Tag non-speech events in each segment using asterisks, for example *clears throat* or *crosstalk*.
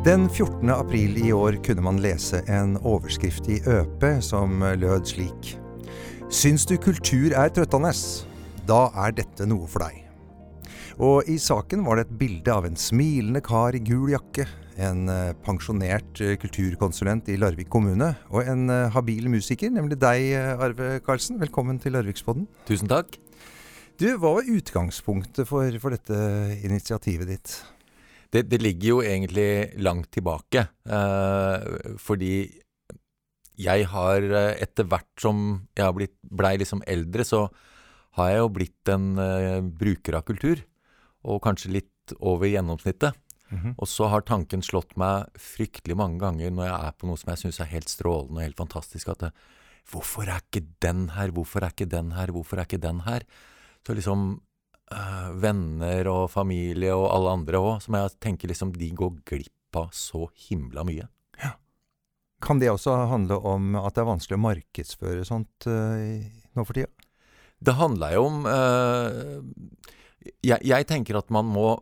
Den 14. april i år kunne man lese en overskrift i Øp som lød slik Syns du kultur er trøttende? Da er dette noe for deg. Og i saken var det et bilde av en smilende kar i gul jakke, en eh, pensjonert eh, kulturkonsulent i Larvik kommune, og en eh, habil musiker, nemlig deg, Arve Karlsen. Velkommen til Larvikspodden. Tusen takk. Du, Hva var utgangspunktet for, for dette initiativet ditt? Det, det, ligger jo egentlig langt tilbake. Eh, fordi jeg har etter hvert som jeg blitt, blei liksom eldre, så har jeg jo blitt en eh, bruker av kultur. Og kanskje litt over gjennomsnittet. Mm -hmm. Og så har tanken slått meg fryktelig mange ganger når jeg er på noe som jeg syns er helt strålende og helt fantastisk, at det, hvorfor er ikke den her, hvorfor er ikke den her, hvorfor er ikke den her? Så liksom øh, venner og familie og alle andre òg, som jeg tenker liksom de går glipp av så himla mye. Ja. Kan det også handle om at det er vanskelig å markedsføre sånt uh, nå for tida? Det handler jo om uh, jeg, jeg, tenker at man må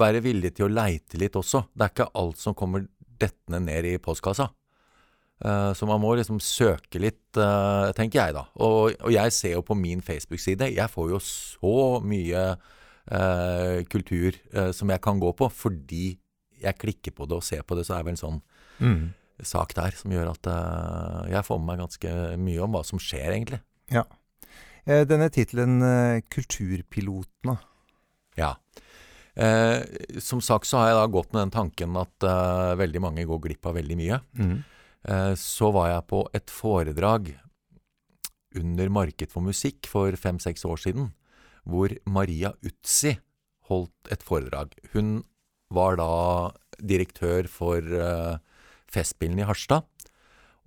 være villig til å leite litt også. Det er ikke alt som kommer dettende ned i postkassa. Uh, så man må liksom søke litt, uh, tenker jeg da. Og, og, jeg ser jo på min Facebook-side, jeg får jo så mye eh, kultur som jeg kan gå på, fordi jeg klikker på det og ser på det, så er det vel en sånn mm. sak der som gjør at jeg får med meg ganske mye om hva som skjer, egentlig. Ja. denne tittelen 'Kulturpilotene'. Ja. Eh, som sagt så har jeg da gått med den tanken at eh, veldig mange går glipp av veldig mye. Mm. Eh, så var jeg på et foredrag under Marked for musikk for fem-seks år siden, hvor Maria Utsi holdt et foredrag. Hun var da direktør for uh, Festspillene i Harstad.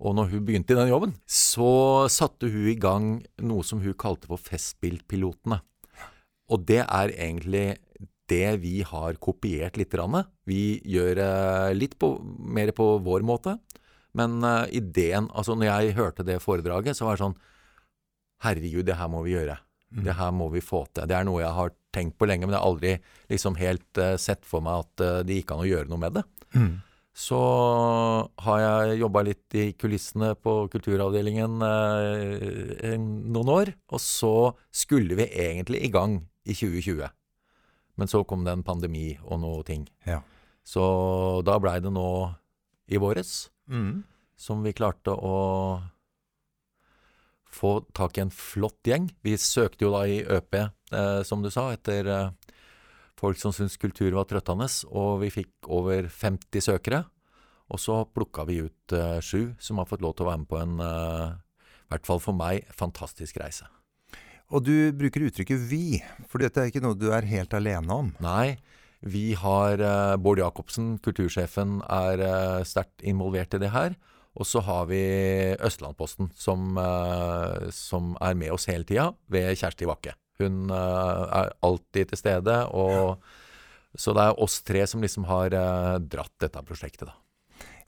Og når hun begynte i den jobben, så satte hun i gang noe som hun kalte for Festspillpilotene. Og det er egentlig det vi har kopiert litt. Vi gjør litt på, mer på vår måte. Men uh, ideen Altså, når jeg hørte det foredraget, så var det sånn Herregud, det her må vi gjøre. Mm. Det her må vi få til. Det er noe jeg har tenkt på lenge, men jeg har aldri liksom helt uh, sett for meg at uh, det gikk an å gjøre noe med det. Mm. Så har jeg jobba litt i kulissene på kulturavdelingen noen år. Og så skulle vi egentlig i gang i 2020. Men så kom det en pandemi og noe ting. Ja. Så da blei det nå i våres mm. som vi klarte å få tak i en flott gjeng. Vi søkte jo da i ØP, eh, som du sa, etter eh, folk som syntes kultur var trøttende, og vi fikk over 50 søkere. Og så plukka vi ut eh, sju som har fått lov til å være med på en, eh, i hvert fall for meg, fantastisk reise. Og du bruker uttrykket 'vi', for dette er ikke noe du er helt alene om? Nei. Vi har uh, Bård Jacobsen, kultursjefen, er uh, sterkt involvert i det her. Og så har vi Østlandposten, som, uh, som er med oss hele tida, ved Kjersti Bakke. Hun er alltid til stede. Og, ja. Så det er oss tre som liksom har dratt dette prosjektet, da.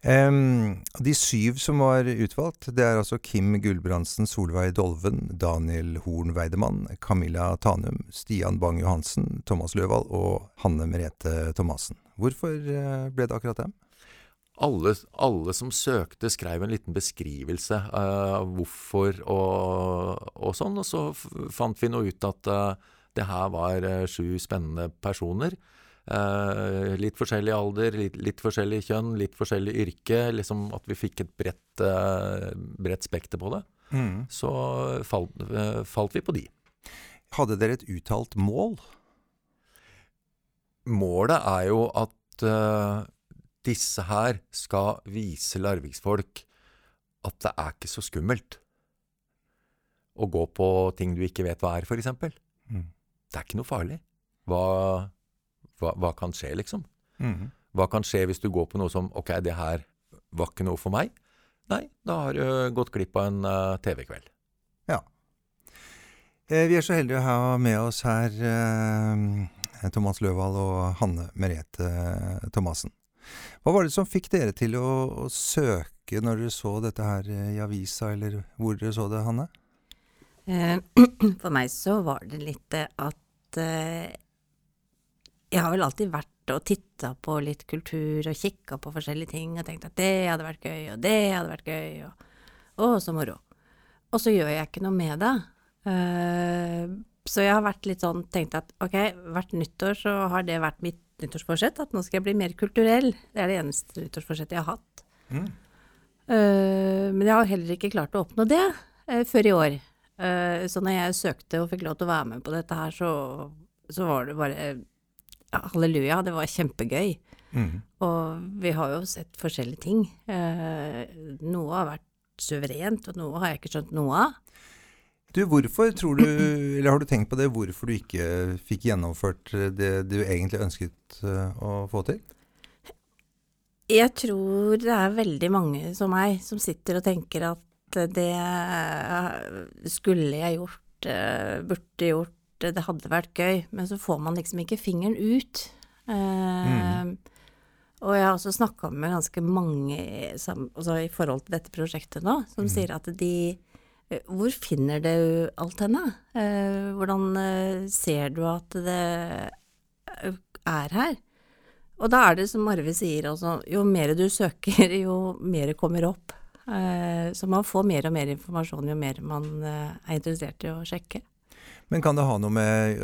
Um, de syv som var utvalgt, det er altså Kim Gulbrandsen, Solveig Dolven, Daniel Horn Weidemann, Camilla Tanum, Stian Bang-Johansen, Thomas Løvald og Hanne Merete Thomassen. Hvorfor uh, ble det akkurat dem? Alle, alle, som søkte, skrev en liten beskrivelse av uh, hvorfor og, og, sånn. Og så fant vi nå ut at uh, det her var sju spennende personer Eh, litt forskjellig alder, litt, litt, forskjellig kjønn, litt forskjellig yrke. Liksom at vi fikk et bredt, eh, bredt spekter på det. Mm. Så falt, eh, falt vi på de. Hadde dere et uttalt mål? Målet er jo at uh, disse her skal vise larviksfolk at det er ikke så skummelt å gå på ting du ikke vet hva er, f.eks. Mm. Det er ikke noe farlig. Hva hva, hva kan skje, liksom? Mm. Hva kan skje hvis du går på noe som Ok, det her var ikke noe for meg. Nei, da har du gått glipp av en uh, TV-kveld. Ja. Eh, vi er så heldige å ha med oss her eh, Thomas Løvald og Hanne Merete eh, Thomassen. Hva var det som fikk dere til å, å, søke når dere så dette her i avisa, eller hvor dere så det, Hanne? *clears throat* For meg så var det litt at jeg har vel alltid vært og titta på litt kultur og kikka på forskjellige ting og tenkt at det hadde vært gøy, og det hadde vært gøy, og å, så moro. Og så gjør jeg ikke noe med det. Uh, så jeg har vært litt sånn, tenkt at ok, hvert nyttår så har det vært mitt nyttårsforsett, at nå skal jeg bli mer kulturell. Det er det eneste nyttårsforsettet jeg har hatt. Mm. Uh, men jeg har heller ikke klart å oppnå det uh, før i år. så når jeg søkte og fikk lov til å være med på dette her, så, så var det bare halleluja, det var kjempegøy. Mm. Og vi har jo sett forskjellige ting. noe har vært suverent, og noe har jeg ikke skjønt noe av. Du, hvorfor tror du, eller har du tenkt på det, hvorfor du ikke fikk gjennomført det du egentlig ønsket eh, å få til? Jeg tror det er veldig mange som meg som sitter og tenker at det skulle jeg gjort, eh, burde gjort, det hadde vært gøy, men så får man liksom ikke fingeren ut. Mm. Og jeg har også snakka med ganske mange altså i forhold til dette prosjektet nå, som mm. sier at de eh, Hvor finner du alt henne? Uh, hvordan ser du at det er her? Og da er det som Arve sier, altså jo mer du søker, *laughs* jo mer kommer opp. Så man får mer og mer informasjon jo mer man er interessert i å sjekke. Men kan det ha noe med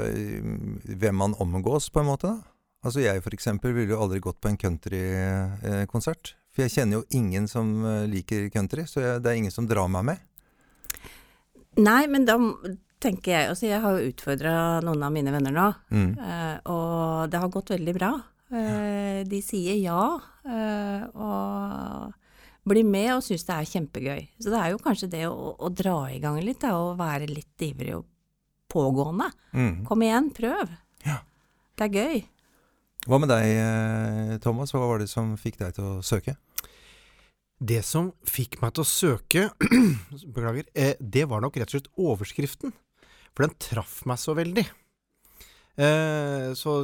hvem man omgås, på en måte? da? Altså jeg f.eks. ville jo aldri gått på en countrykonsert. For jeg kjenner jo ingen som eh, liker country, så jeg, det er ingen som drar meg med. Nei, men da tenker jeg også Jeg har jo utfordra noen av mine venner nå, mm. og det har gått veldig bra. De sier ja, og blir med og syns det er kjempegøy. Så det er jo kanskje det å, å dra i gang litt, da, og være litt ivrig og pågående. Mm. Kom igjen, prøv. Ja. Det er gøy. Hva med deg, eh, Thomas? Hva var det som fikk deg til å søke? Det som fikk meg til å søke, *clears throat* beklager, eh, det var nok rett og slett overskriften. For den traff meg så veldig. Eh, så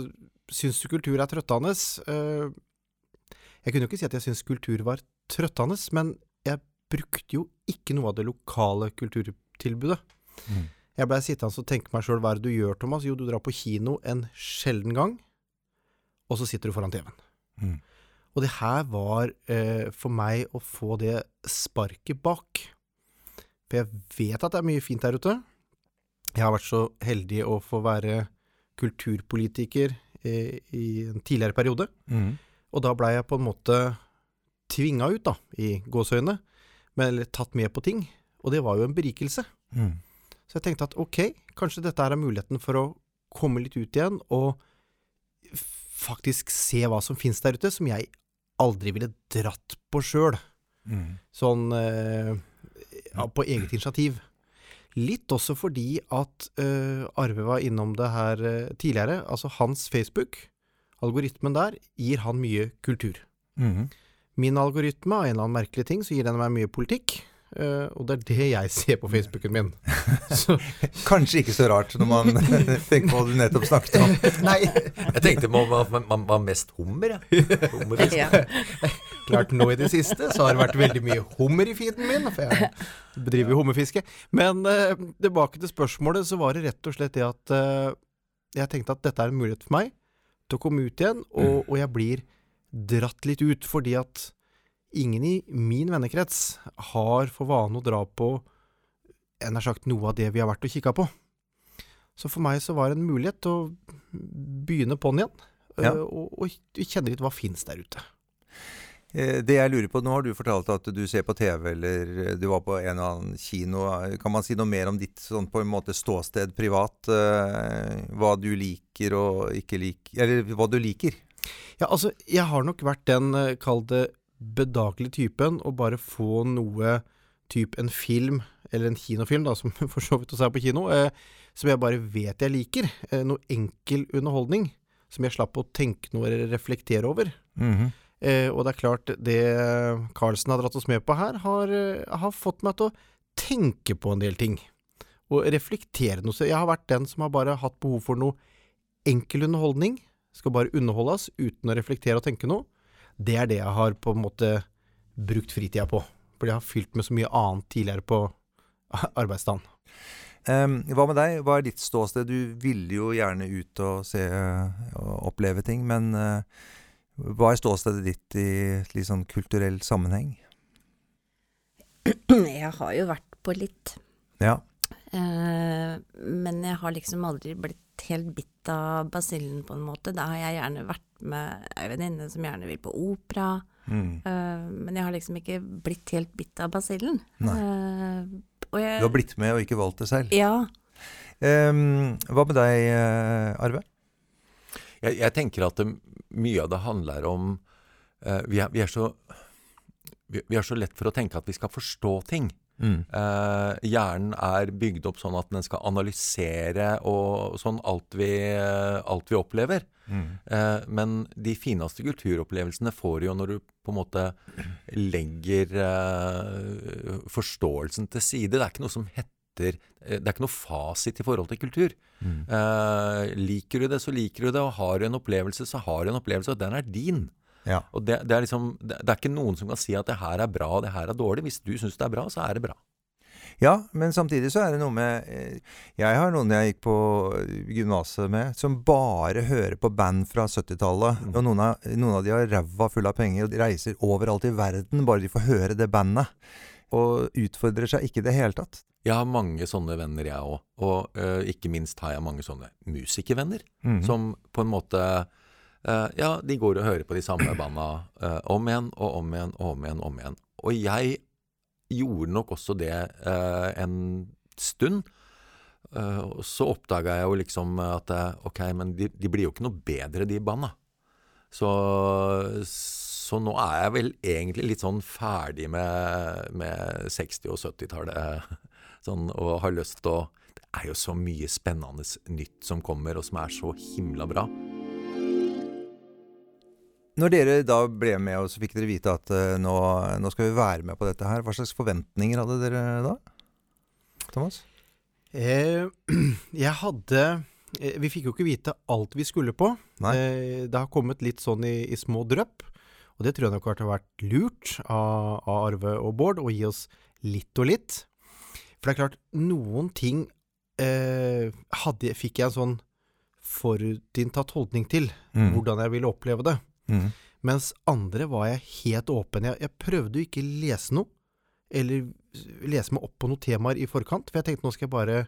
syns du kultur er trøttende? Jeg kunne jo ikke si at jeg syns kultur var trøttende, men jeg brukte jo ikke noe av det lokale kulturtilbudet. Mm. Jeg blei sittende og tenke meg sjøl hva er det du gjør, Thomas? Jo, du drar på kino en sjelden gang og så sitter du foran TV-en. Mm. Og det her var eh, for meg å få det sparket bak. For jeg vet at det er mye fint der ute. Jeg har vært så heldig å få være kulturpolitiker eh, i en tidligere periode. Mm. Og da blei jeg på en måte tvinga ut, da, i gåseøyne, eller tatt med på ting. Og det var jo en berikelse. Mm. Så jeg tenkte at ok, kanskje dette er muligheten for å komme litt ut igjen og faktisk se hva som finnes der ute, som jeg aldri ville dratt på sjøl. Mm. Sånn eh, ja, på eget initiativ. Litt også fordi at eh, Arve var innom det her eh, tidligere. Altså hans Facebook, algoritmen der, gir han mye kultur. Mm. Min algoritme, av en eller annen merkelig ting, så gir den meg mye politikk. Uh, og det er det jeg ser på Facebooken min. *laughs* Kanskje ikke så rart når man *laughs* tenker på hva du nettopp snakket om. Nei, jeg tenkte man var mest hummer, jeg. Ja. *laughs* Klart nå i det siste så har det vært veldig mye hummer i feeden min, for jeg bedriver jo hummerfiske. Men uh, tilbake til spørsmålet, så var det rett og slett det at uh, jeg tenkte at dette er en mulighet for meg til å komme ut igjen, og, og jeg blir dratt litt ut fordi at ingen i min vennekrets har for vane å dra på jeg nær sagt noe av det vi har vært og kikka på. Så for meg så var det en mulighet til å begynne på'n igjen, ja. og, og, kjenne litt hva fins der ute. Eh, det jeg lurer på, Nå har du fortalt at du ser på TV, eller du var på en eller annen kino. Kan man si noe mer om ditt sånn på en måte ståsted privat? Eh, hva du liker og ikke liker Eller hva du liker? Ja, altså, jeg har nok vært den, eh, kall det bedagelige typen å bare få noe type en film, eller en kinofilm, da, som *laughs* for så vidt også er på kino, eh, som jeg bare vet jeg liker. Eh, noe enkel underholdning som jeg slapp å tenke noe eller reflektere over. Mm -hmm. eh, og det er klart, det Carlsen har dratt oss med på her, har, har, fått meg til å tenke på en del ting. Og reflektere noe. Så jeg har vært den som har bare hatt behov for noe enkel underholdning. Skal bare underholdes uten å reflektere og tenke noe det er det jeg har på en måte brukt fritida på. Fordi jeg har fylt med så mye annet tidligere på *laughs* arbeidsdagen. Um, hva med deg? Hva er ditt ståsted? Du ville jo gjerne ut og se og oppleve ting, men uh, hva er ståstedet ditt i litt sånn kulturell sammenheng? *clears throat* Jeg har jo vært på litt. Ja. Uh, men jeg har liksom aldri blitt helt bitt av basillen, på en måte. Da har jeg gjerne vært med ei venninne som gjerne vil på opera. Mm. Uh, men jeg har liksom ikke blitt helt bitt av basillen. Eh, og jeg, Du har blitt med og ikke valgt det selv. Ja. Um, hva med deg, eh, Arve? Jeg, jeg tenker at det, mye av det handler om uh, vi, er, vi, er så, vi, vi er så lett for å tenke at vi skal forstå ting. Mm. Eh, hjernen er bygd opp sånn at den skal analysere og sånn alt vi, alt vi opplever. Mm. Eh, men de fineste kulturopplevelsene får du jo når du på en måte legger eh, forståelsen til side. Det er ikke noe som heter Det er ikke noe fasit i forhold til kultur. Mm. Eh, liker du det, så liker du det. Og har du en opplevelse, så har du en opplevelse, og den er din. Ja. Og det, det, er liksom, det, er ikke noen som kan si at det her er bra og det her er dårlig. Hvis du syns det er bra, så er det bra. Ja, men samtidig så er det noe med eh, Jeg har noen jeg gikk på gymnaset med, som bare hører på band fra 70-tallet. Mm. Og noen av, noen av de har ræva full av penger og de reiser overalt i verden bare de får høre det bandet. Og utfordrer seg ikke i det hele tatt. Jeg har mange sånne venner, jeg òg. Og eh, ikke minst har jeg mange sånne musikervenner. Mm. Som på en måte eh, Ja, de går og hører på de samme banda uh, om igjen og om igjen og om igjen. om igjen. Og jeg gjorde nok også det uh, en stund. Og så oppdaga jeg jo liksom at ok, men de, de blir jo ikke noe bedre, de banda. Så, så nå er jeg vel egentlig litt sånn ferdig med, med 60- og 70-tallet. *laughs* Sånn, og har lyst til å Det er jo så mye spennende nytt som kommer, og som er så himla bra. Når dere da ble med, og så fikk dere vite at uh, nå, nå skal vi være med på dette her, hva slags forventninger hadde dere da? Thomas? Eh, *clears throat* jeg hadde eh, Vi fikk jo ikke vite alt vi skulle på. Eh, det har kommet litt sånn i, i små drypp. Og det tror jeg nok har vært lurt av, av Arve og Bård å gi oss litt og litt. For det er klart, noen ting eh, hadde, fikk jeg en sånn forutinntatt holdning til. Mm. Hvordan jeg ville oppleve det. Mm. Mens andre var jeg helt åpen. Jeg, jeg prøvde jo ikke lese noe, eller lese meg opp på noen temaer i forkant, for jeg tenkte nå skal jeg bare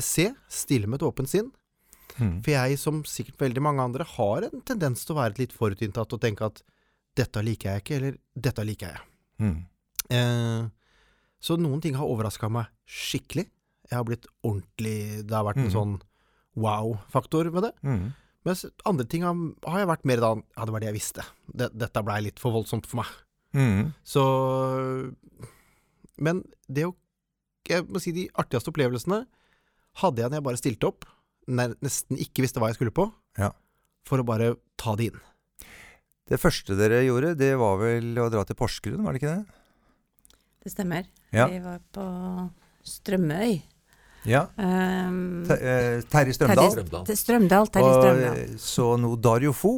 se, stille med et åpent sinn. Mm. For jeg, som sikkert veldig mange andre, har en tendens til å være litt forutinntatt og tenke at dette liker jeg ikke, eller dette liker jeg. Mm. Eh, så noen ting har overraska meg skikkelig. Jeg har blitt ordentlig Det har vært en Mhm. sånn wow-faktor med det. Mens andre ting har, har jeg vært mer da Ja, det var det jeg visste. Det, dette blei litt for voldsomt for meg. Mm. Så Men det å Jeg må si de artigste opplevelsene hadde jeg når jeg bare stilte opp, nesten ikke visste hva jeg skulle på, Ja. for å bare ta det inn. Det første dere gjorde, det var vel å dra til Porsgrunn, var det ikke det? Det stemmer. Ja. Vi var på Strømøy. Ja. Um, Te- eh, Terje Strømdal. Strømdal. Til Strømdal. Terje Strømdal. Og så nå Dario Fo.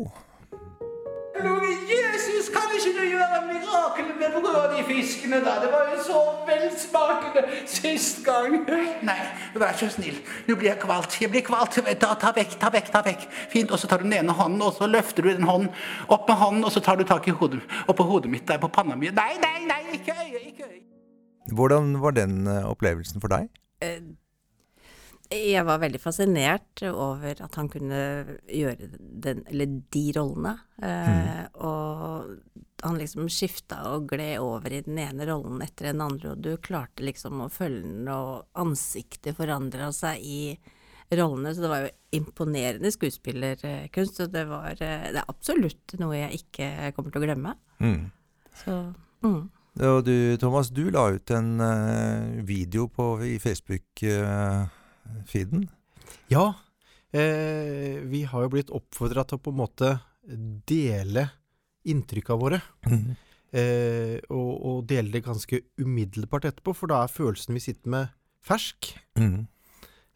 Jesus, kan ikke du gjøre mirakel med brød i fiskene da? Det var jo så velsmakende sist gang. Nei, vær så snill. Nå blir jeg kvalt. Jeg blir kvalt. Ta, ta vekk, ta vekk, ta vekk. Fint. Og så tar du den ene hånden, og så løfter du den hånden opp med hånden, og så tar du tak i hodet, oppå hodet mitt der på panna mi. Nei, nei, nei, ikke øyet, ikke øyet. Hvordan var den eh, opplevelsen for deg? Jeg var veldig fascinert over at han kunne gjøre den, eller de rollene. Eh, Og han liksom skifta og gled over i den ene rollen etter den andre, og du klarte liksom å følge den, og ansiktet forandra seg i rollene. Så det var jo imponerende skuespillerkunst, og det var eh, Det er absolutt noe jeg ikke kommer til å glemme. Mm. Så mm. Og du, Thomas, du la ut en eh, video på, i Facebook-feeden. Ja, eh, vi har jo blitt oppfordra til å på en måte dele inntrykka våre. Eh, og, og dele det ganske umiddelbart etterpå, for da er følelsen vi sitter med, fersk. Mm.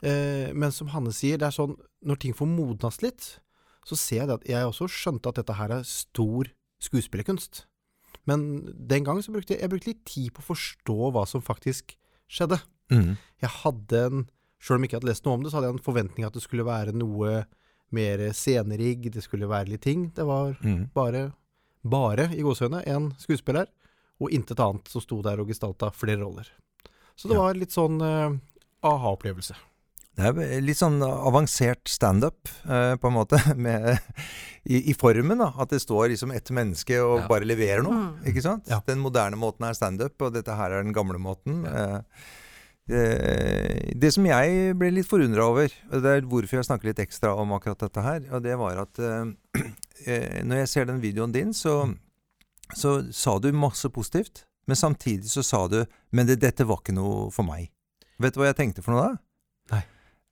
Eh, men som Hanne sier, det er sånn når ting får modnes litt, så ser jeg det at jeg også skjønte at dette her er stor skuespillerkunst. Men den gangen så brukte jeg, jeg brukte litt tid på å forstå hva som faktisk skjedde. Mm. Jeg hadde en Sjøl om jeg ikke hadde lest noe om det, så hadde jeg en forventning at det skulle være noe mer scenerigg, det skulle være litt ting. Det var Mm. bare, bare i gåsehøyne, en skuespiller, og intet annet som sto der og gestalta flere roller. Så det Ja. var litt sånn uh, aha-opplevelse. Det er litt sånn avansert standup, eh, på en måte, *laughs* med, i, i formen. da, At det står liksom ett menneske og Ja. bare leverer noe. Mm. ikke sant? Ja. Den moderne måten er standup, og dette her er den gamle måten. Ja. eh, det som jeg ble litt forundra over, og det er hvorfor jeg snakker litt ekstra om akkurat dette her, og det var at eh, *clears throat* eh, når jeg ser den videoen din, så, så sa du masse positivt. Men samtidig så sa du Men det, dette var ikke noe for meg. Vet du hva jeg tenkte for noe da?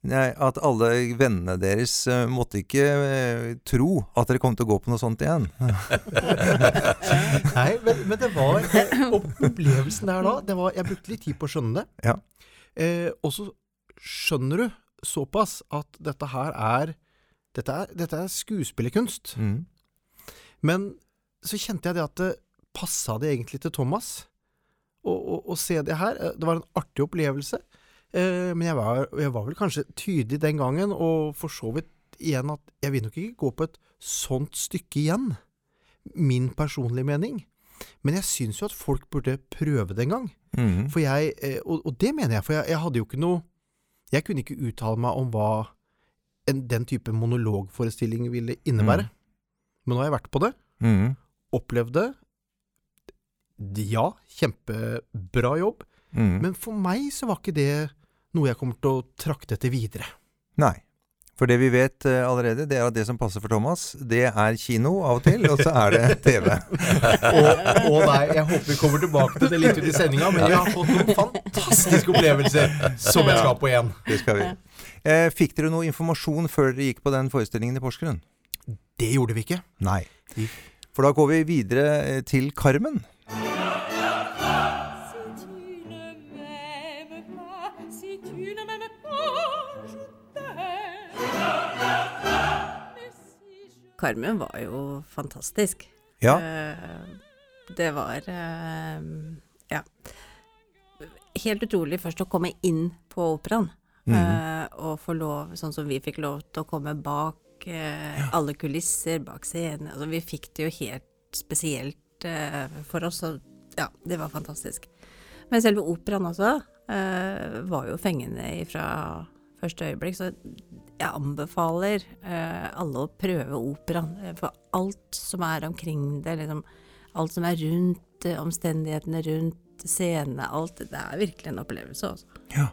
At alle vennene deres eh, måtte ikke eh, tro at dere kom til å gå på noe sånt igjen. *laughs* Nei, men, men det var *laughs* Opplevelsen der da, det var, jeg brukte litt tid på å skjønne det. Ja. Eh, og så skjønner du såpass at dette her er Dette er, dette er skuespillerkunst. Mm. Men så kjente jeg det at det passa det egentlig til Thomas å se det her. Eh, Det var en artig opplevelse. Eh, men jeg var, jeg var vel kanskje tydelig den gangen, og for så vidt igjen at jeg vil nok ikke gå på et sånt stykke igjen. Min personlige mening. Men jeg syns jo at folk burde prøve det en gang. Mm. For jeg, eh, og, og det mener jeg, for jeg, jeg hadde jo ikke noe Jeg kunne ikke uttale meg om hva en, den type monologforestilling ville innebære. Men nå har jeg vært på det, Mm. opplevd det. Ja, kjempebra jobb. Mm. Men for meg så var ikke det noe jeg kommer til å trakte etter videre. Nei. For det vi vet eh, allerede, det er at det som passer for Thomas, det er kino av og til, og så er det *laughs* TV. Og, og nei, jeg håper vi kommer tilbake til det litt ut i sendinga, men vi har fått noen fantastiske opplevelser som jeg skal på igjen. Det skal vi. Eh, fikk dere noe informasjon før dere gikk på den forestillingen i Porsgrunn? Det gjorde vi ikke. Nei. For da går vi videre eh, til Carmen. Carmen var jo fantastisk. Ja. Eh, det var eh, ja. Helt utrolig først å komme inn på operaen. Eh, og få lov, sånn som vi fikk lov til å komme bak alle kulisser, bak scenen. Altså, vi fikk det jo helt spesielt for oss, og ja, det var fantastisk. Men selve operaen også var jo fengende fra første øyeblikk, så jeg anbefaler eh, alle å prøve operaen. eh, For alt som er omkring det, liksom, alt som er rundt, eh, omstendighetene rundt scenene, alt, det er virkelig en opplevelse, altså. Ja.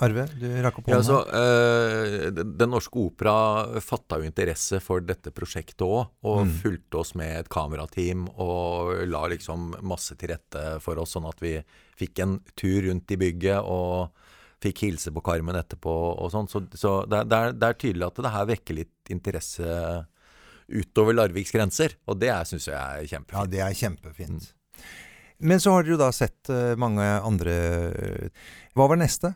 Arve, du rakk opp Ja, hånda. altså, eh, Den Den Norske Opera fatta jo interesse for dette prosjektet òg, og Mm. fulgte oss med et kamerateam og la liksom masse til rette for oss, sånn at vi fikk en tur rundt i bygget og fikk hilse på Carmen etterpå og sånn. Så, så det, det, er, det er tydelig at det her vekker litt interesse utover Larviks grenser, og det syns jeg er kjempefint. Ja, det er kjempefint. Men så har dere jo da sett eh, mange andre Hva var neste?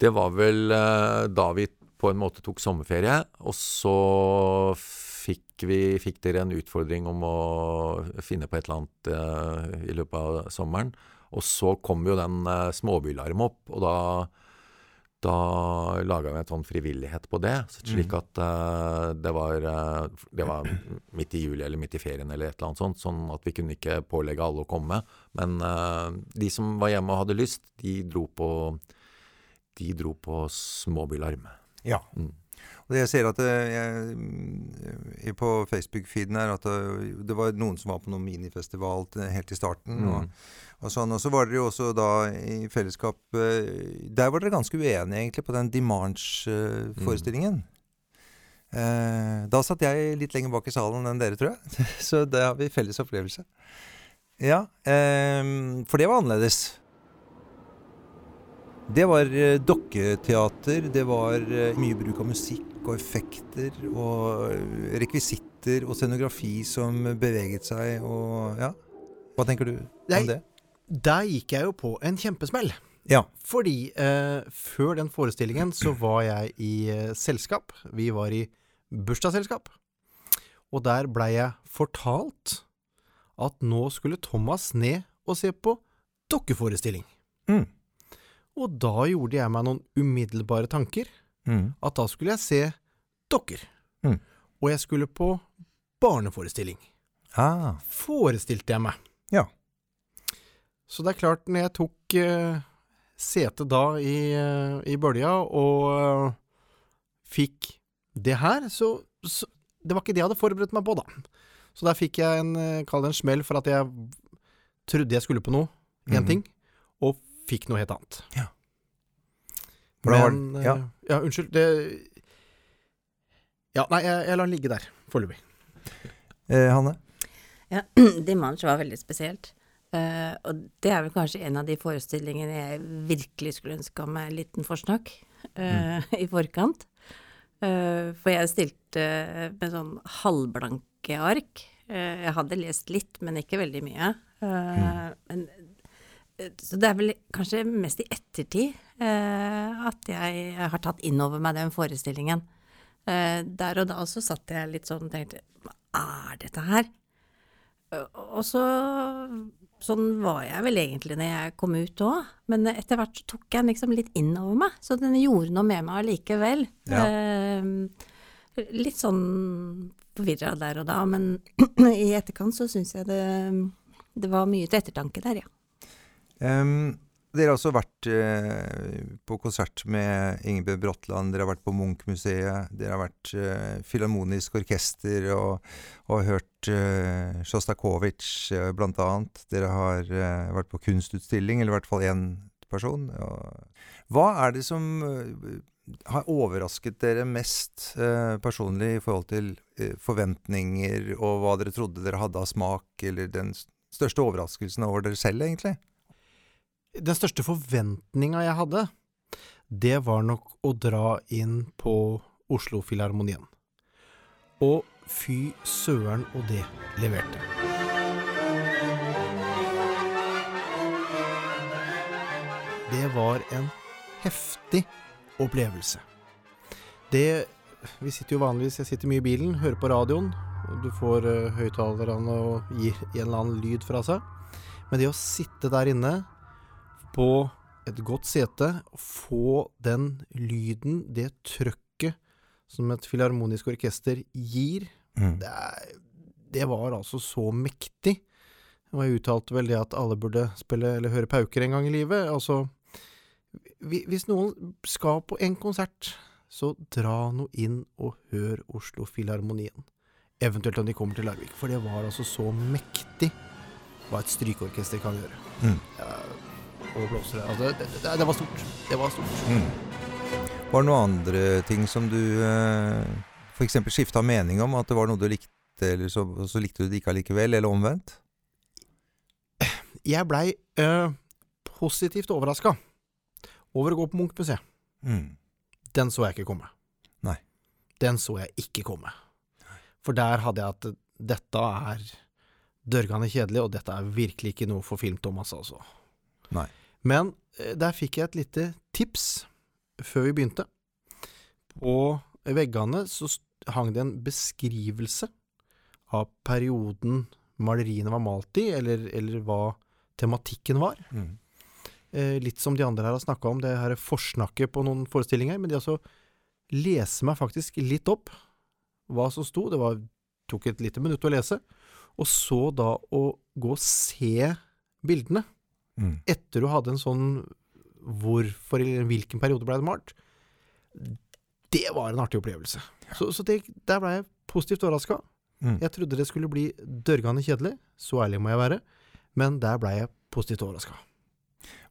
Det var vel eh, da vi på en måte tok sommerferie, og så fikk vi fikk dere en utfordring om å finne på et eller annet eh, i løpet av sommeren. Og så kom jo den uh, småbylarm opp, og da da laga vi en sånn frivillighet på det, slik at uh, det, var, uh, det var midt i juli eller midt i ferien eller et eller annet sånt, sånn at vi kunne ikke pålegge alle å komme. Men uh, de som var hjemme og hadde lyst, de dro på de dro på småbylarm. Ja. Mm. Og jeg ser at jeg, mm, på Facebook-feeden her at det, det var noen som var på noen minifestival helt i starten. Mm. Og, og sånn, og så var dere jo også da i fellesskap eh, Der var dere ganske uenige egentlig på den Dimanche-forestillingen. Eh, da satt jeg litt lenger bak i salen enn dere, tror jeg. *laughs* Så det har vi felles opplevelse. Ja, eh, for det var annerledes. Det var dokketeater, det var mye bruk av musikk og effekter og rekvisitter og scenografi som beveget seg og ja. Hva tenker du om det? Der gikk jeg jo på en kjempesmell. Ja. Fordi eh, før den forestillingen så var jeg i eh, selskap. Vi var i bursdagsselskap. Og der blei jeg fortalt at nå skulle Thomas ned og se på dokkeforestilling. Mm. Og da gjorde jeg meg noen umiddelbare tanker. Mm. At da skulle jeg se dokker. Mm. Og jeg skulle på barneforestilling. Ah, Forestilte jeg meg. Så det er klart, når jeg tok uh, sete da i, uh, i bølja og uh, fikk det her, så, så Det var ikke det jeg hadde forberedt meg på, da. Så der fikk jeg en, eh, kall det en smell for at jeg trodde jeg skulle på noe, én Mhm. ting, og fikk noe helt annet. Ja. Men eh, ja. ja. unnskyld. Det Ja, nei, jeg, jeg lar den ligge der foreløpig. eh, Hanne? Ja, *clears throat* Dimanche var veldig spesielt. Eh, og det er vel kanskje en av de forestillingene jeg virkelig skulle ønska meg en liten forsnakk eh, *laughs* i forkant. Uh, for jeg stilte med sånn halvblanke ark. Jeg hadde lest litt, men ikke veldig mye. Mm. men, så det er vel kanskje mest i ettertid at jeg har tatt inn over meg den forestillingen. Der og da så satt jeg litt sånn og tenkte Hva er dette her? Og så Sånn var jeg vel egentlig når jeg kom ut òg, men etter hvert så tok jeg den liksom litt inn over meg, så den gjorde noe med meg allikevel. Ja. Eh, litt sånn forvirra der og da, men *clears throat* i etterkant så syns jeg det, det var mye til ettertanke der, ja. Em, dere har også vært eh, på konsert med Ingebjørg Bratland, dere har vært på Munch-museet, dere har vært eh, Filharmonisk orkester og, og hørt eh, Sjostakovitsj eh, blant annet. Dere har eh, vært på kunstutstilling, eller i hvert fall én person. Og, hva er det som eh, har overrasket dere mest eh, personlig i forhold til eh, forventninger og hva dere trodde dere hadde av smak, eller den største overraskelsen over dere selv, egentlig? Den største forventninga jeg hadde, det var nok å dra inn på Oslo-filharmonien. Og fy søren, og det leverte. Det var en heftig opplevelse. Det Vi sitter jo vanligvis Jeg sitter mye i bilen, hører på radioen. Du får uh, høyttalerne og gir en eller annen lyd fra seg. Men det å sitte der inne på et godt sete, få den lyden, det trøkket som et filharmonisk orkester gir, Mm. det, det var altså så mektig. Og jeg uttalte vel det at alle burde spille eller høre pauker en gang i livet. Altså, hvis noen skal på en konsert, så dra nå inn og hør Oslo Filharmonien. Eventuelt om de kommer til Larvik, for det var altså så mektig hva et strykeorkester kan gjøre. Mm. Ja, og blåsere. Altså, det, det, det var stort. Det var stort. Mm. Var det noen andre ting som du eh, f.eks. skifta mening om? At det var noe du likte, eller så, så likte du det ikke allikevel, eller omvendt? Jeg blei eh, positivt overraska over å gå på Munch-museet. Mm. Den så jeg ikke komme. Nei. Den så jeg ikke komme. For der hadde jeg at dette er dørgende kjedelig, og dette er virkelig ikke noe for Film-Thomas, altså. Nei. Men eh, der fikk jeg et lite tips før vi begynte. På veggene så hang det en beskrivelse av perioden maleriene var malt i, eller, eller hva tematikken var. Mm. Eh, litt som de andre her har snakka om, det her er forsnakket på noen forestillinger. Men de altså lese meg faktisk litt opp hva som sto. Det var, tok et lite minutt å lese. Og så da å gå og se bildene Mm. etter du hadde en sånn hvorfor eller hvilken periode ble det malt. Det var en artig opplevelse. Så, så det, der ble jeg positivt overraska. Mm. Jeg trodde det skulle bli dørgende kjedelig, så ærlig må jeg være, men der ble jeg positivt overraska.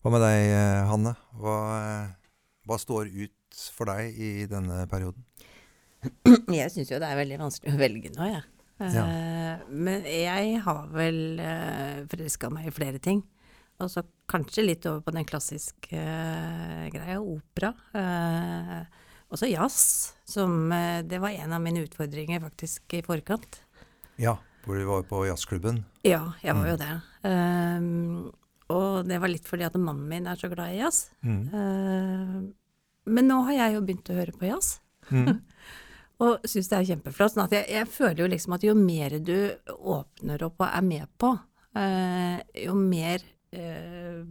Hva med deg, eh, Hanne? Hva, eh, hva står ut for deg i denne perioden? *clears throat* Jeg syns jo det er veldig vanskelig å velge nå, jeg. Eh, Men jeg har vel forelska meg i flere ting. Og så kanskje litt over på den klassiske uh, greia, opera. Uh, også jazz, som uh, Det var en av mine utfordringer faktisk i forkant. Ja, hvor du var på jazzklubben. Ja, jeg var jo det. Um, og det var litt fordi at mannen min er så glad i jazz. Mm. Men nå har jeg jo begynt å høre på jazz. Mm. *laughs* Og syns det er kjempeflott. Sånn at jeg, jeg føler jo liksom at jo mer du åpner opp og er med på, jo mer eh,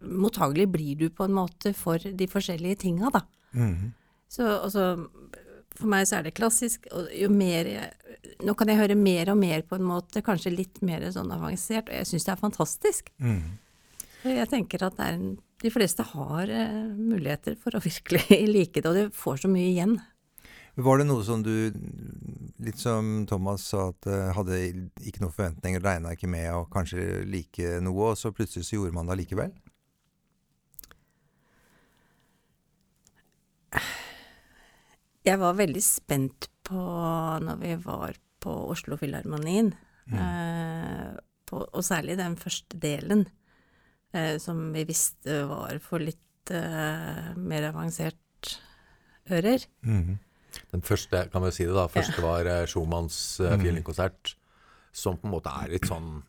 mottagelig blir du på en måte for de forskjellige tinga, da. Mhm. Så altså, for meg så er det klassisk, og jo mer jeg Nå kan jeg høre mer og mer på en måte, kanskje litt mer sånn avansert, og jeg syns det er fantastisk. Mm. Jeg tenker at det er en, de fleste har eh, muligheter for å *laughs* virkelig like det, og du får så mye igjen. Var det noe som du, litt som Thomas sa, at eh, hadde ikke noen forventninger, regna ikke med å kanskje like noe, og så plutselig så gjorde man det allikevel? Jeg var veldig spent på når vi var på Oslo Filharmonien, eh, på, og særlig den første delen, eh, som vi visste var for litt eh, mer avansert ører. Mhm. Den første, kan vi si det da, første var eh, Schumanns uh, fiolinkonsert, som på en måte er litt sånn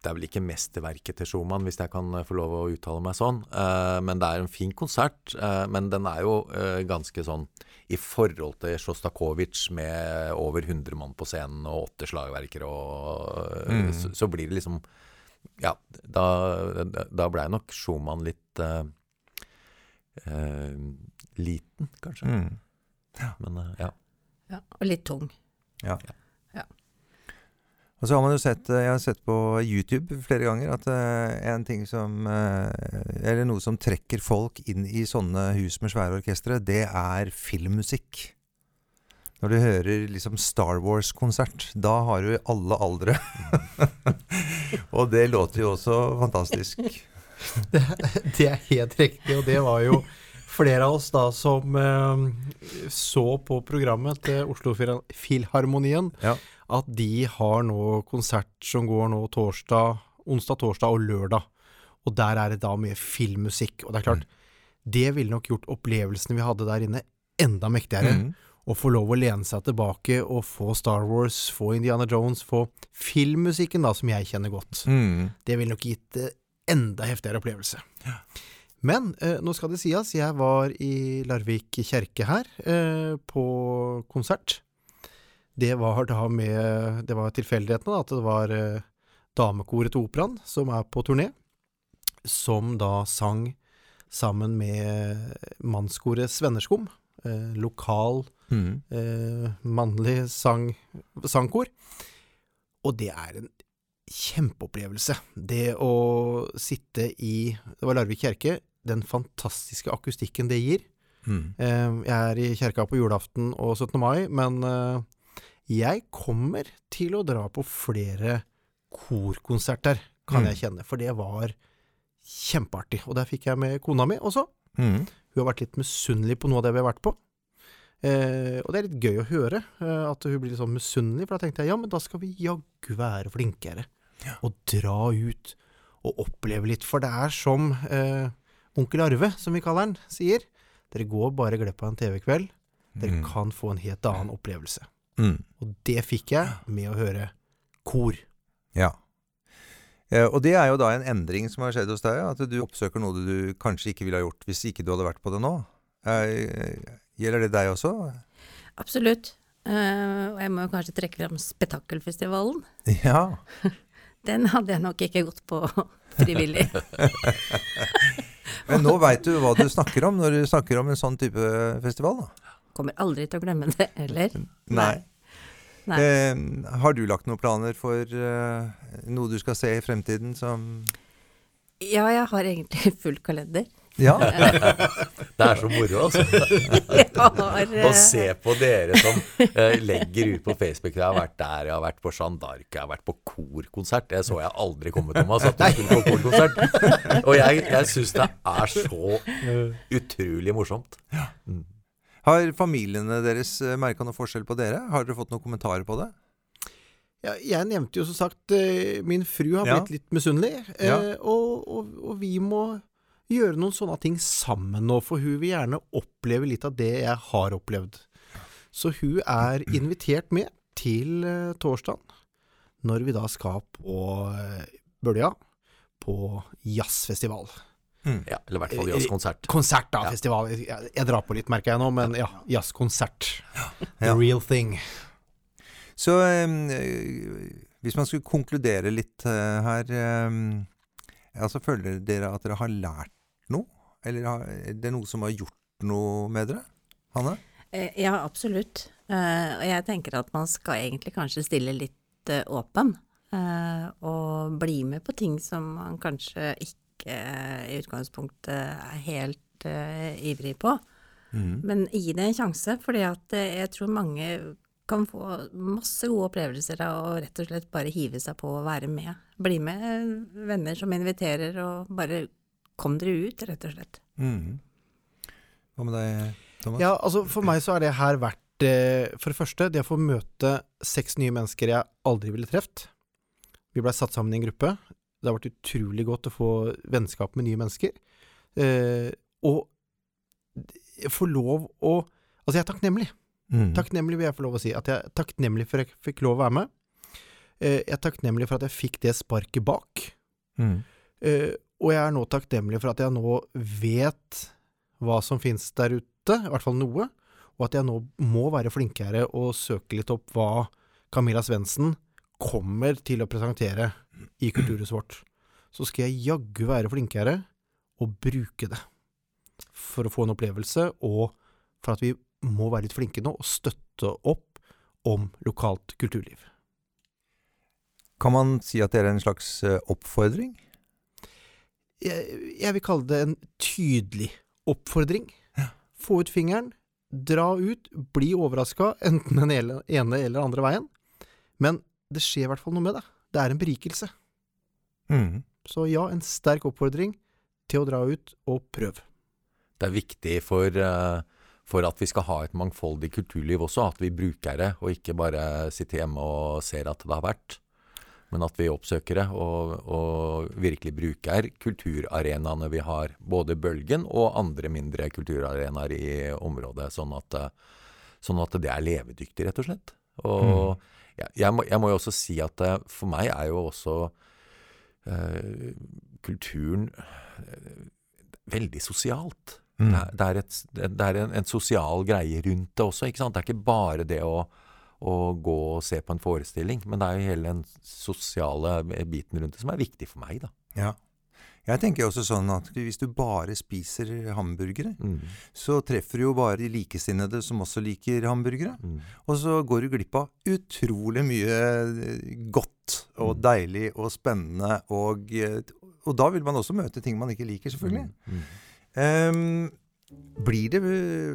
Det er vel ikke mesterverket til Schumann, hvis jeg kan eh, få lov å uttale meg sånn. Uh, men det er en fin konsert. Uh, men den er jo uh, ganske sånn i forhold til Sjostakovitsj med over 100 mann på scenen og åtte slagverkere og mm. så, så blir det liksom Ja, da, da blei nok Schumann litt liten, kanskje. Mhm. Men eh, ja. Ja, og litt tung. Ja. Ja. Og så har man jo sett, eh, jeg har sett på YouTube flere ganger, at eh, en ting som Eller noe som trekker folk inn i sånne hus med svære orkestre, det er filmmusikk. Når du hører liksom Star Wars-konsert, da har du alle aldre. *laughs* og det låter jo også fantastisk. *laughs* Det er helt riktig, og det var jo flere av oss da som eh, så på programmet til Oslo Filharmonien Ja. at de har nå konsert som går nå torsdag, onsdag, torsdag og lørdag. Og der er det da mye filmmusikk. Og det er klart, det ville nok gjort opplevelsene vi hadde der inne, enda mektigere. Mm. Å få lov å lene seg tilbake og få Star Wars, få Indiana Jones, få filmmusikken da, som jeg kjenner godt. Mm. Det ville nok gitt eh, enda heftigere opplevelse. Men eh, nå skal det sies, jeg var i Larvik kjerke her eh, på konsert. Det var da med Det var tilfeldighetene, da, at det var eh, damekoret til operaen som er på turné, som da sang sammen med mannskoret Svennerskum. Eh, lokal mm. eh, mannlig sang, sangkor. Og det er en kjempeopplevelse. Det å sitte i Det var Larvik kjerke. Den fantastiske akustikken det gir. Mhm. Eh, jeg er i kjerka på julaften og 17. mai, men eh, jeg kommer til å dra på flere korkonserter, kan Mm. jeg kjenne. For det var kjempeartig. Og der fikk jeg med kona mi også. Mm. Hun har vært litt misunnelig på noe av det vi har vært på. Eh, og det er litt gøy å høre eh, at hun blir litt sånn misunnelig, for da tenkte jeg ja, men da skal vi jaggu være flinkere. Og dra ut og oppleve litt. For det er som eh, onkel Arve, som vi kaller han, sier. Dere går bare glipp av en TV-kveld. Dere Mm. kan få en helt annen opplevelse. Mm. Og det fikk jeg med å høre kor. Ja. Eh, og det er jo da en endring som har skjedd hos deg, at du oppsøker noe du kanskje ikke ville ha gjort hvis ikke du hadde vært på det nå. Eh, gjelder det deg også? Absolutt. Eh, og jeg må jo kanskje trekke fram Spetakkelfestivalen. Ja. *laughs* Den hadde jeg nok ikke gått på frivillig. *laughs* Men nå veit du hva du snakker om når du snakker om en sånn type festival, da. Kommer aldri til å glemme det heller. Nei. Nei. Eh, har du lagt noen planer for eh, noe du skal se i fremtiden som Ja, jeg har egentlig full kalender. Ja. *laughs* Det er så moro, altså. *laughs* Å eh, se på dere som eh, legger ut på Facebook Jeg har vært der, jeg har vært på Jeanne d'Arc, jeg har vært på korkonsert. Det så jeg aldri komme, Thomas, at du skulle på korkonsert. Og jeg, jeg syns det er så utrolig morsomt. Har familiene deres merka noe forskjell på dere? Har dere fått noen kommentarer på det? Ja, jeg nevnte jo som sagt eh, min fru har Ja. blitt litt misunnelig, eh, Ja. og, og, og vi må gjøre noen sånne ting sammen nå, for hun vil gjerne oppleve litt av det jeg har opplevd. Så hun er invitert med til eh, torsdagen, når vi da skal på eh, Bølja, på jazzfestival. Ja, eller i hvert fall jazzkonsert. Konsert, da, Ja. festival. Jeg, jeg drar på litt, merker jeg nå, men ja, jazzkonsert. The Ja. real thing. Så um, hvis man skulle konkludere litt uh, her um, Altså, Føler dere at dere har lært noe? Eller er det noe som har gjort noe med dere? Hanne? Eh, Ja, absolutt. Eh, og jeg tenker at man skal egentlig kanskje stille litt eh, åpen. eh, og bli med på ting som man kanskje ikke i utgangspunktet er helt ivrig på. Men gi det en sjanse, fordi at jeg tror mange kan få masse gode opplevelser av å rett og slett bare hive seg på og være med. Bli med venner som inviterer, og bare kom dere ut, rett og slett. Mm. Hva med deg, Thomas? Ja, altså For meg så har det her vært eh, For det første, det å få møte seks nye mennesker jeg aldri ville truffet. Vi blei satt sammen i en gruppe. Det har vært utrolig godt å få vennskap med nye mennesker. Eh, og få lov å Altså, jeg er takknemlig. Mm. Takknemlig vil jeg få lov å si. At jeg er takknemlig for at jeg fikk lov å være med. Eh, jeg er takknemlig for at jeg fikk det sparket bak. Mm. Eh, og jeg er nå takknemlig for at jeg nå vet hva som finnes der ute, i hvert fall noe, og at jeg nå må være flinkere og søke litt opp hva Camilla Svendsen kommer til å presentere i kulturhuset vårt. Så skal jeg jaggu være flinkere og bruke det for å få en opplevelse, og for at vi må være litt flinke nå og støtte opp om lokalt kulturliv. Kan man si at det er en slags eh, oppfordring? Jeg, jeg vil kalle det en tydelig oppfordring. Få ut fingeren, dra ut, bli overraska, enten den ene ene eller andre veien. Men det skjer i hvert fall noe med det. Det er en berikelse. Mm. Så ja, en sterk oppfordring til å dra ut og prøve. Det er viktig for, eh, for at vi skal ha et mangfoldig kulturliv også, at vi bruker det, og ikke bare sitter hjemme og ser at det har vært. Men at vi oppsøker det og, og virkelig bruker kulturarenaene vi har. Både Bølgen og andre mindre kulturarenaer i området. Sånn at, eh, sånn at det er levedyktig, rett og slett. Og jeg, jeg, må, jeg må jo også si at eh, for meg er jo også eh, kulturen eh, veldig sosialt. Mm. Det er, det er, et, det er en, en sosial greie rundt det også. ikke sant? Det er ikke bare det å, å gå og se på en forestilling, men det er jo hele den sosiale biten rundt det som er viktig for meg. da. Ja. Jeg tenker også sånn at hvis du bare spiser hamburgere, Mm. så treffer du jo bare de likesinnede som også liker hamburgere. Mm. Og så går du glipp av utrolig mye eh, godt og Mm. deilig og spennende. Og, eh, og da vil man også møte ting man ikke liker, selvfølgelig. Mm. Ehm, blir det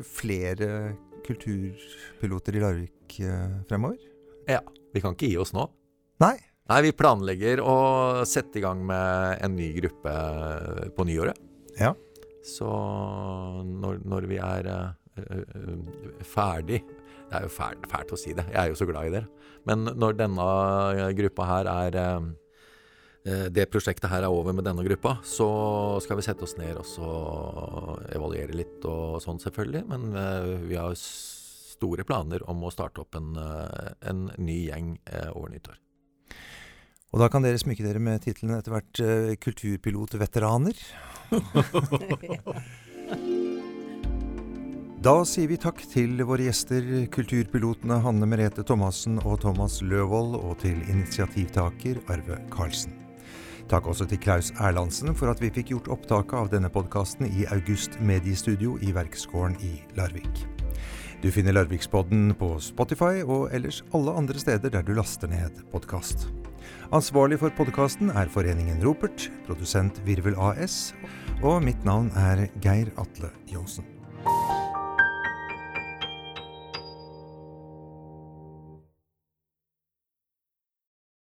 flere kulturpiloter i Larvik eh, fremover? Ja. Vi kan ikke gi oss nå. Nei. Nei, vi planlegger å sette i gang med en ny gruppe på nyåret. Ja. Så når, når vi er eh, eh, ferdig Det er jo fælt, fælt å si det, jeg er jo så glad i dere. Men når denne gruppa her er eh, eh, Det prosjektet her er over med denne gruppa, så skal vi sette oss ned og så evaluere litt og sånn, selvfølgelig. Men eh, vi har store planer om å starte opp en, eh, en ny gjeng eh, over nyttår. Og da kan dere smykke dere med tittelen etter hvert eh, Kulturpilotveteraner. *laughs* Da sier vi takk til våre gjester, kulturpilotene Hanne Merete Thomassen og Thomas Løvold, og til initiativtaker Arve Karlsen. Takk også til Klaus Erlandsen for at vi fikk gjort opptaket av denne podkasten i August Mediestudio i Verksgården i Larvik. Du finner Larvikspodden på Spotify og ellers alle andre steder der du laster ned podkast. Ansvarlig for podkasten er Foreningen Ropert, produsent Virvel AS, og mitt navn er Geir Atle Johnsen.